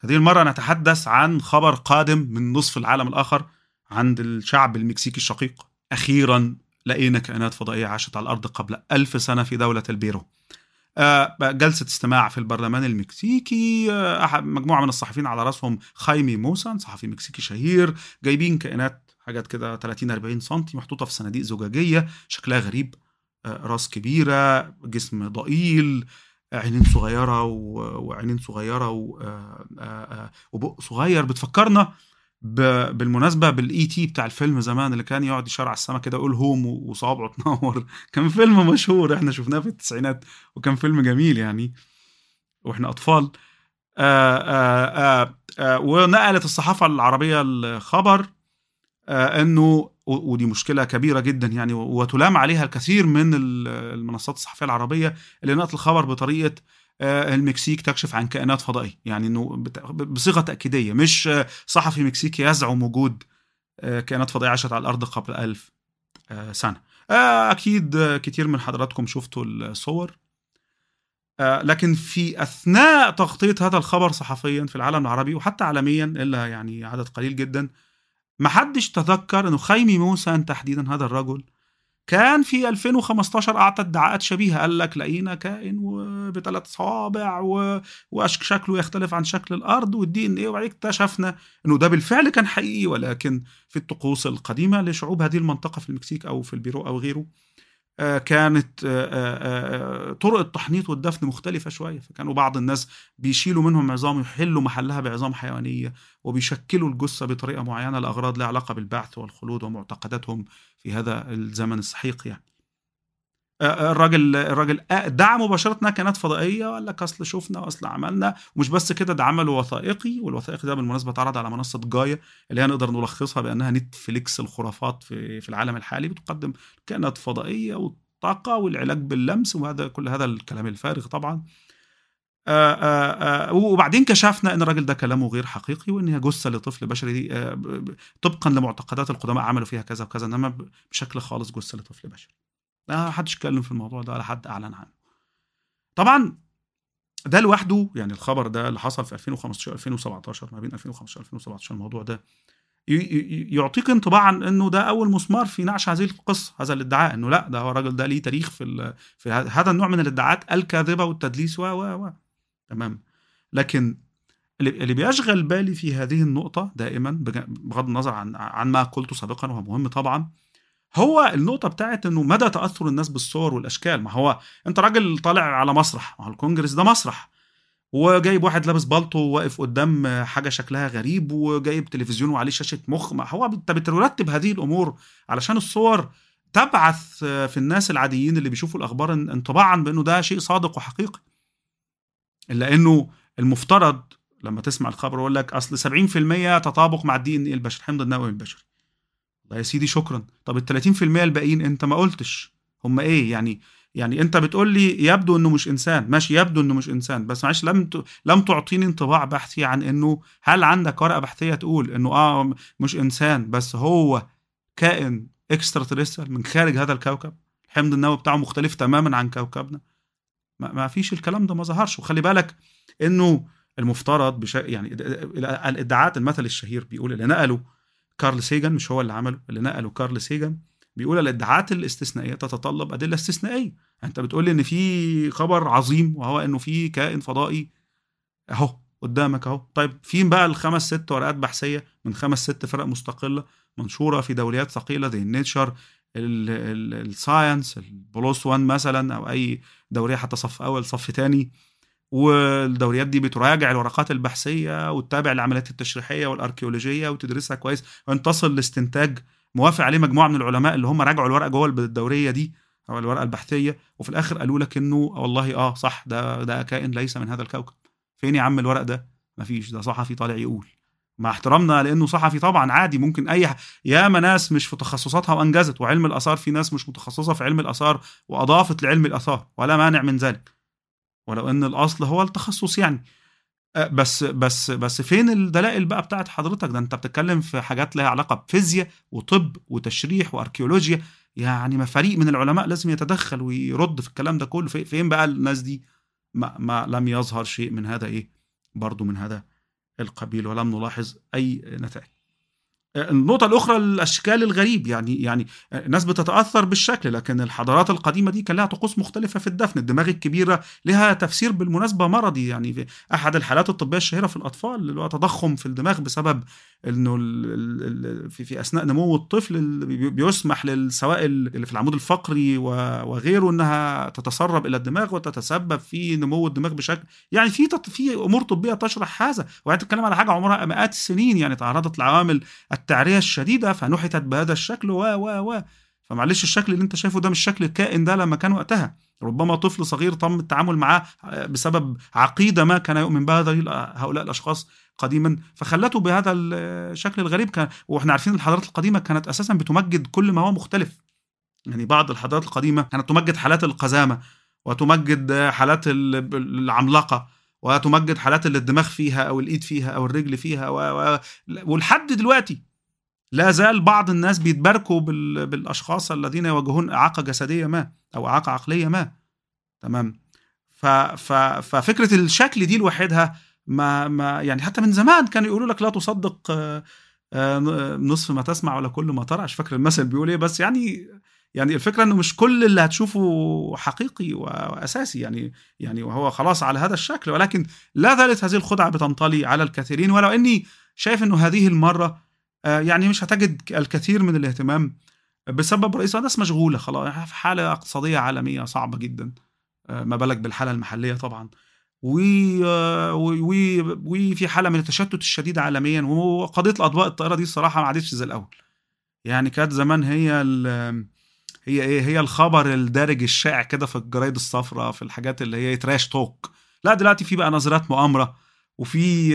هذه المرة نتحدث عن خبر قادم من نصف العالم الآخر عند الشعب المكسيكي الشقيق. أخيرا لقينا كائنات فضائية عاشت على الأرض قبل ألف سنة في دولة البيرو. آه، جلسة استماع في البرلمان المكسيكي آه، مجموعة من الصحفيين على رأسهم خايمي موسان صحفي مكسيكي شهير جايبين كائنات حاجات كده 30 40 سم محطوطة في صناديق زجاجية شكلها غريب آه، راس كبيرة جسم ضئيل عينين صغيرة وعينين صغيرة وبق صغير. بتفكرنا بالمناسبة بالإي تي بتاع الفيلم زمان اللي كان يقعد يشار على السما كده يقول هوم وصوابعه تنور كان فيلم مشهور إحنا شفناه في التسعينات وكان فيلم جميل يعني وإحنا أطفال. آآ آآ آآ ونقلت الصحافة العربية الخبر إنه ودي مشكلة كبيرة جدا يعني وتلام عليها الكثير من المنصات الصحفية العربية اللي نقلت الخبر بطريقة آه، المكسيك تكشف عن كائنات فضائية. يعني إنه بصيغة تأكيدية. مش صحفي مكسيكي يزعم وجود آه، كائنات فضائية عاشت على الأرض قبل ألف آه، سنة. أكيد كتير من حضراتكم شفتوا الصور. لكن في أثناء تغطية هذا الخبر صحفيا في العالم العربي وحتى عالميا إلا يعني عدد قليل جدا ما حدش تذكر إنه خيمي موسى تحديدا هذا الرجل. كان في 2015 اعطى ادعاءات شبيهة. قال لك لقينا كائن بثلاث صوابع وشكله يختلف عن شكل الأرض والدي إن إيه وبعدين اكتشفنا إنه ده بالفعل كان حقيقي. ولكن في الطقوس القديمة لشعوب هذه المنطقة في المكسيك أو في البيرو أو غيره كانت آه، آه، طرق التحنيط والدفن مختلفة شوية. فكانوا بعض الناس بيشيلوا منهم عظام يحلوا محلها بعظام حيوانية وبيشكلوا الجثة بطريقة معينة لأغراض لها علاقة بالبعث والخلود ومعتقداتهم في هذا الزمن السحيق يعني. الراجل الراجل دعا مباشره انها كانت فضائية وقال لك أصل شفنا وأصل عملنا ومش بس كده ده عمل وثائقي والوثائقي ده بالمناسبة اتعرض على منصة جايا اللي هي نقدر نلخصها بأنها نتفليكس الخرافات في في العالم الحالي بتقدم كائنات فضائية والطاقه والعلاج باللمس وهذا كل هذا الكلام الفارغ طبعا. آآ آآ وبعدين كشفنا إن الراجل ده كلامه غير حقيقي وإن هي جثة لطفل بشري دي طبقا لمعتقدات القدماء عملوا فيها كذا وكذا إنما بشكل خالص جثة لطفل بشري. ما حدش اتكلم في الموضوع ده ولا حد أعلن عنه. طبعا ده لوحده يعني الخبر ده اللي حصل في 2015 2017 ما بين 2015 2017 الموضوع ده يعطيك انطباعا إنه ده أول مسمار في نعش هذه القصة هذا الادعاء إنه لا ده هو الراجل ده ليه تاريخ في في هذا النوع من الادعاءات الكاذبة والتدليس و و و تمام. لكن اللي بيشغل بالي في هذه النقطة دائما بغض النظر عن عن ما قلته سابقا وهو مهم طبعا هو النقطة بتاعت إنه مدى تأثر الناس بالصور والأشكال. ما هو أنت راجل طالع على مسرح ما هو الكونجرس ده مسرح. وجايب واحد لابس بالطو واقف قدام حاجة شكلها غريب وجايب تلفزيون وعليه شاشة مخ. ما هو أنت بترتب هذه الأمور علشان الصور تبعث في الناس العاديين اللي بيشوفوا الأخبار انطباعا بأنه ده شيء صادق وحقيقي. إلا إنه المفترض لما تسمع الخبر يقول لك أصل 70% تطابق مع الدي إن إيه البشري الحمض النووي البشري يا سيدي شكرا. طب ال 30% الباقيين انت ما قلتش. هم إيه يعني؟ يعني انت بتقول لي يبدو انه مش انسان. ماشي يبدو انه مش انسان بس معلش لم ت... لم تعطيني انطباع بحثي عن انه هل عندك ورقة بحثية تقول انه آه مش انسان بس هو كائن اكسترا من خارج هذا الكوكب؟ الحمض النووي بتاعه مختلف تماما عن كوكبنا. ما, ما فيش الكلام ده ما ظهرش. وخلي بالك انه المفترض بش... يعني الادعاءات المثل الشهير بيقول اللي نقلوا كارل سيجن مش هو اللي عمله اللي نقله كارل سيجن بيقول الادعاءات الاستثنائية تتطلب أدلة استثنائية. أنت بتقول لي إن في خبر عظيم وهو إنه في كائن فضائي. أهو قدامك أهو. طيب فين بقى الخمس ست ورقات بحثية من خمس ست فرق مستقلة منشورة في دوريات ثقيلة زي ال Nature ال Science ال PLOS 1 مثلا أو أي دورية حتى صف أول صف ثاني والدوريات دي بتراجع الورقات البحثية وتتابع العمليات التشريحية والأركيولوجية وتدرسها كويس. وان تصل لاستنتاج موافق عليه مجموعة من العلماء اللي هم راجعوا الورقة جوه الدورية دي أو الورقة البحثية وفي الآخر قالوا لك إنه والله آه صح ده ده كائن ليس من هذا الكوكب. فين يا عم الورق ده؟ مفيش ده صحفي طالع يقول. مع احترامنا لأنه صحفي طبعا عادي ممكن أي ياما ناس مش في تخصصاتها وأنجزت وعلم الآثار في ناس مش متخصصة في علم الآثار وأضافت لعلم الآثار ولا مانع من ذلك. ولو إن الأصل هو التخصص يعني. بس بس بس فين الدلائل بقى بتاعت حضرتك؟ ده أنت بتتكلم في حاجات لها علاقة بفيزياء وطب وتشريح وأركيولوجيا. يعني ما فريق من العلماء لازم يتدخل ويرد في الكلام ده كله. فين بقى الناس دي؟ ما, ما لم يظهر شيء من هذا إيه؟ برضو من هذا القبيل. ولم نلاحظ أي نتائج. النقطة الأخرى الأشكال الغريب. يعني يعني الناس بتتأثر بالشكل لكن الحضارات القديمة دي كان لها طقوس مختلفة في الدفن، الدماغ الكبيرة لها تفسير بالمناسبة مرضي. يعني في أحد الحالات الطبية الشهيرة في الأطفال اللي هو تضخم في الدماغ بسبب إنه في في أثناء نمو الطفل بيسمح للسوائل اللي في العمود الفقري وغيره إنها تتسرب إلى الدماغ وتتسبب في نمو الدماغ بشكل. يعني في في أمور طبية تشرح هذا. وأنت بتتكلم على حاجة عمرها مئات السنين. يعني تعرضت لعوامل التعرية الشديدة فنحتت بهذا الشكل و و و. فمعلش الشكل اللي انت شايفه ده مش شكل الكائن ده لما كان وقتها. ربما طفل صغير تم التعامل معاه بسبب عقيدة ما كان يؤمن بها هؤلاء الأشخاص قديما. فخلته بهذا الشكل الغريب كان وإحنا عارفين الحضارات القديمة كانت أساسا بتمجد كل ما هو مختلف. يعني بعض الحضارات القديمة كانت تمجد حالات القزامة وتمجد حالات العملاقة وتمجد حالات اللي الدماغ فيها أو الإيد فيها أو الرجل فيها و... و... ولحد دلوقتي لا زال بعض الناس بيتباركوا بال... بالأشخاص الذين يواجهون إعاقة جسدية ما أو إعاقة عقلية ما. تمام. ففكرة الشكل دي لوحدها ما ما يعني حتى من زمان كانوا يقولوا لك لا تصدق نصف ما تسمع ولا كل ما ترى. مش فاكر المثل بيقول إيه بس يعني يعني الفكرة إنه مش كل اللي هتشوفه حقيقي وأساسي يعني يعني وهو خلاص على هذا الشكل. ولكن لا زالت هذه الخدعة بتنطلي على الكثيرين. ولو إني شايف إنه هذه المرة يعني مش هتجد الكثير من الاهتمام بسبب رئيس الناس مشغولة خلاص. في حالة اقتصادية عالمية صعبة جدا ما بالك بالحالة المحلية طبعا. وفي حالة من التشتت الشديد عالميا وقضية الاضواء الطائرة دي الصراحه ما عادتش زي الأول. يعني كانت زمان هي هي إيه هي الخبر الدارج الشائع كده في الجرايد الصفراء في الحاجات اللي هي تراش توك لا دلوقتي في بقى نظريات مؤامرة. وفي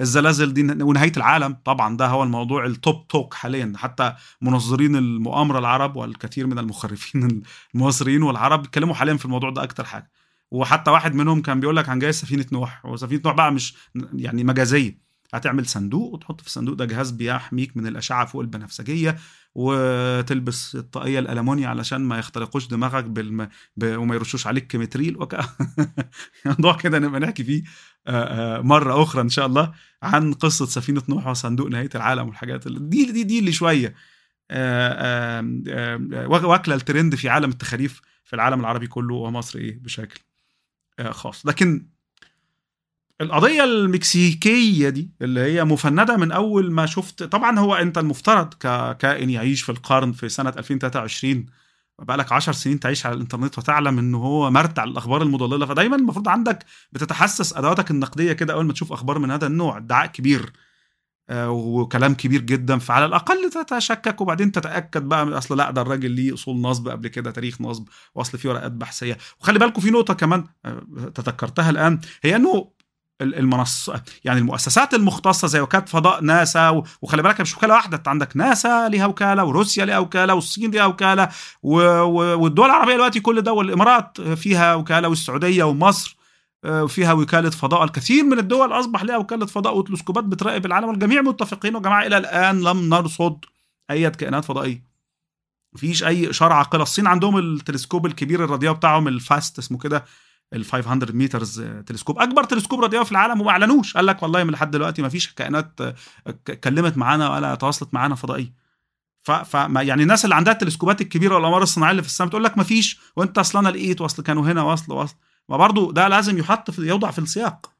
الزلازل دي ونهاية العالم طبعا ده هو الموضوع التوب توك حاليا. حتى منظرين المؤامرة العرب والكثير من المخرفين المصريين والعرب بيتكلموا حاليا في الموضوع ده أكتر حاجة. وحتى واحد منهم كان بيقول لك عن جاي سفينة نوح وسفينة نوح بقى مش يعني مجازية. هتعمل صندوق وتحط في الصندوق ده جهاز بيحميك من الأشعة فوق البنفسجية وتلبس الطاقية الألمونيا علشان ما يخترقوش دماغك بالم... ب... وما يرشوش عليك كيمتريل وك... موضوع كده نبقى نحكي فيه مرة أخرى إن شاء الله عن قصة سفينة نوح وصندوق نهاية العالم والحاجات اللي دي دي دي اللي شوية واكلة الترند في عالم التخاريف في العالم العربي كله ومصر إيه بشكل خاص. لكن القضية المكسيكية دي اللي هي مفندة من أول ما شفت طبعا هو أنت المفترض ككائن يعيش في القرن في سنة 2023 بقالك 10 سنين تعيش على الإنترنت وتعلم إنه هو مرتع للاخبار المضللة فدايما المفروض عندك بتتحسس أدواتك النقدية كده أول ما تشوف أخبار من هذا النوع ادعاء كبير وكلام كبير جدا فعلى الأقل تتشكك وبعدين تتأكد بقى أصل لا ده الراجل ليه أصول نصب قبل كده تاريخ نصب وأصل فيه ورقات بحثية. وخلي بالكم في نقطة كمان تذكرتها الآن هي إنه المنصه يعني المؤسسات المختصة زي وكالة فضاء ناسا وخلي بالك مش وكالة واحدة عندك ناسا ليها وكالة وروسيا ليها وكالة والصين ليها وكالة والدول العربية دلوقتي كل ده والإمارات فيها وكالة والسعودية ومصر فيها وكالة فضاء. الكثير من الدول أصبح لها وكالة فضاء وتلسكوبات بتراقب العالم. والجميع متفقين وجماعة إلى الآن لم نرصد أي كائنات فضائية. مفيش أي إشارة عاقلة. الصين عندهم التلسكوب الكبير الراديو بتاعهم ال FAST اسمه كده ال 500 meters تلسكوب أكبر تلسكوب راديوي في العالم وما أعلنوش. قال لك والله من لحد دلوقتي ما فيش كائنات اتكلمت معانا ولا تواصلت معانا فضائية. ف يعني الناس اللي عندها التلسكوبات الكبيرة والاقمار الصناعيه اللي في السماء تقول لك ما فيش. وأنت اصل أنا لقيت وأصل كانوا هنا وأصل وأصل. ما برضه ده لازم يحط في يوضع في السياق.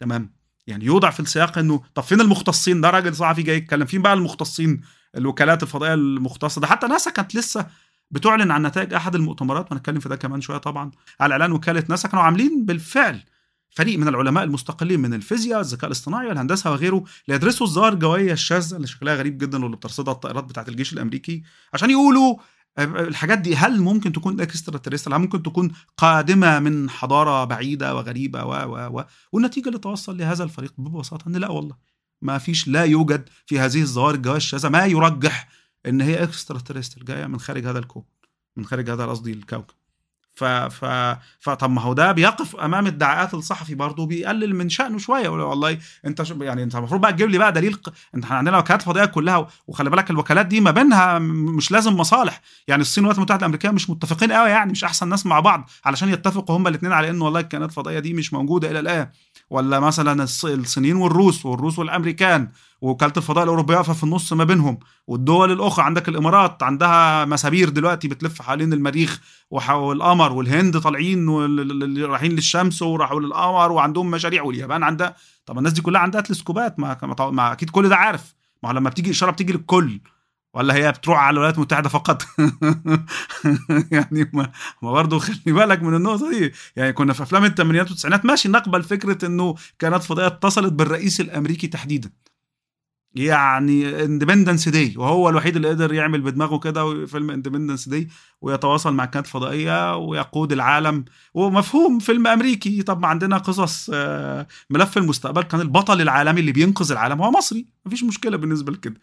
تمام. يعني يوضع في السياق إنه طب فين المختصين؟ ده راجل صحفي جاي يتكلم. فين بقى المختصين؟ الوكالات الفضائية المختصة ده. حتى ناسا كانت لسه بتعلن عن نتائج أحد المؤتمرات وهنتكلم في ده كمان شوية طبعا على اعلان وكالة ناسا كانوا عاملين بالفعل فريق من العلماء المستقلين من الفيزياء والذكاء الاصطناعي والهندسه وغيره ليدرسوا الظاهر الجويه الشاذة اللي شكلها غريب جدا واللي بترصدها الطائرات بتاعة الجيش الأمريكي عشان يقولوا الحاجات دي هل ممكن تكون اكسترا تريستر هل ممكن تكون قادمة من حضارة بعيدة وغريبة و و و والنتيجة اللي توصل لهذا الفريق ببساطة إن لا والله ما فيش لا يوجد في هذه الظواهر الجويه الشاذة ما يرجح إن هي اكسترا تريستر جاية من خارج هذا الكون من خارج هذا قصدي الكوكب. ف ف فطب ما هو ده بيقف أمام ادعاءات الصحفي برضه بيقلل من شأنه شوية. يقول والله أنت شو يعني أنت المفروض بقى تجيب لي بقى دليل. أنت إحنا عندنا وكالات فضائيه كلها وخلي بالك الوكالات دي ما بينها مش لازم مصالح. يعني الصين والولايات المتحده الأمريكية مش متفقين قوي يعني مش أحسن ناس مع بعض علشان يتفقوا هما الاثنين على إن والله الكائنات الفضائية دي مش موجودة إلى الآن. ولا مثلا الصينيين والروس والروس والأمريكان. وكالة الفضاء الأوروبية واقفة في النص ما بينهم. والدول الأخرى عندك الإمارات عندها مسابير دلوقتي بتلف حوالين المريخ والقمر والهند طالعين رايحين للشمس وراحوا للقمر وعندهم مشاريع. واليابان عندها طب الناس دي كلها عندها تلسكوبات. ما, ما أكيد كل ده عارف. ما لما بتيجي إشارة بتيجي للكل. ولا هي بتروح على الولايات المتحدة فقط؟ يعني ما, ما برضه خلي بالك من النقطة دي. يعني كنا في أفلام الثمانينات والتسعينات ماشي نقبل فكرة إنه كائنات فضائية اتصلت بالرئيس الأمريكي تحديدا. يعني Independence Day وهو الوحيد اللي قدر يعمل بدماغه كده فيلم Independence Day ويتواصل مع الكائنات الفضائيه ويقود العالم. ومفهوم فيلم أمريكي. طب عندنا قصص ملف المستقبل كان البطل العالمي اللي بينقذ العالم هو مصري. مفيش مشكلة بالنسبة لكده.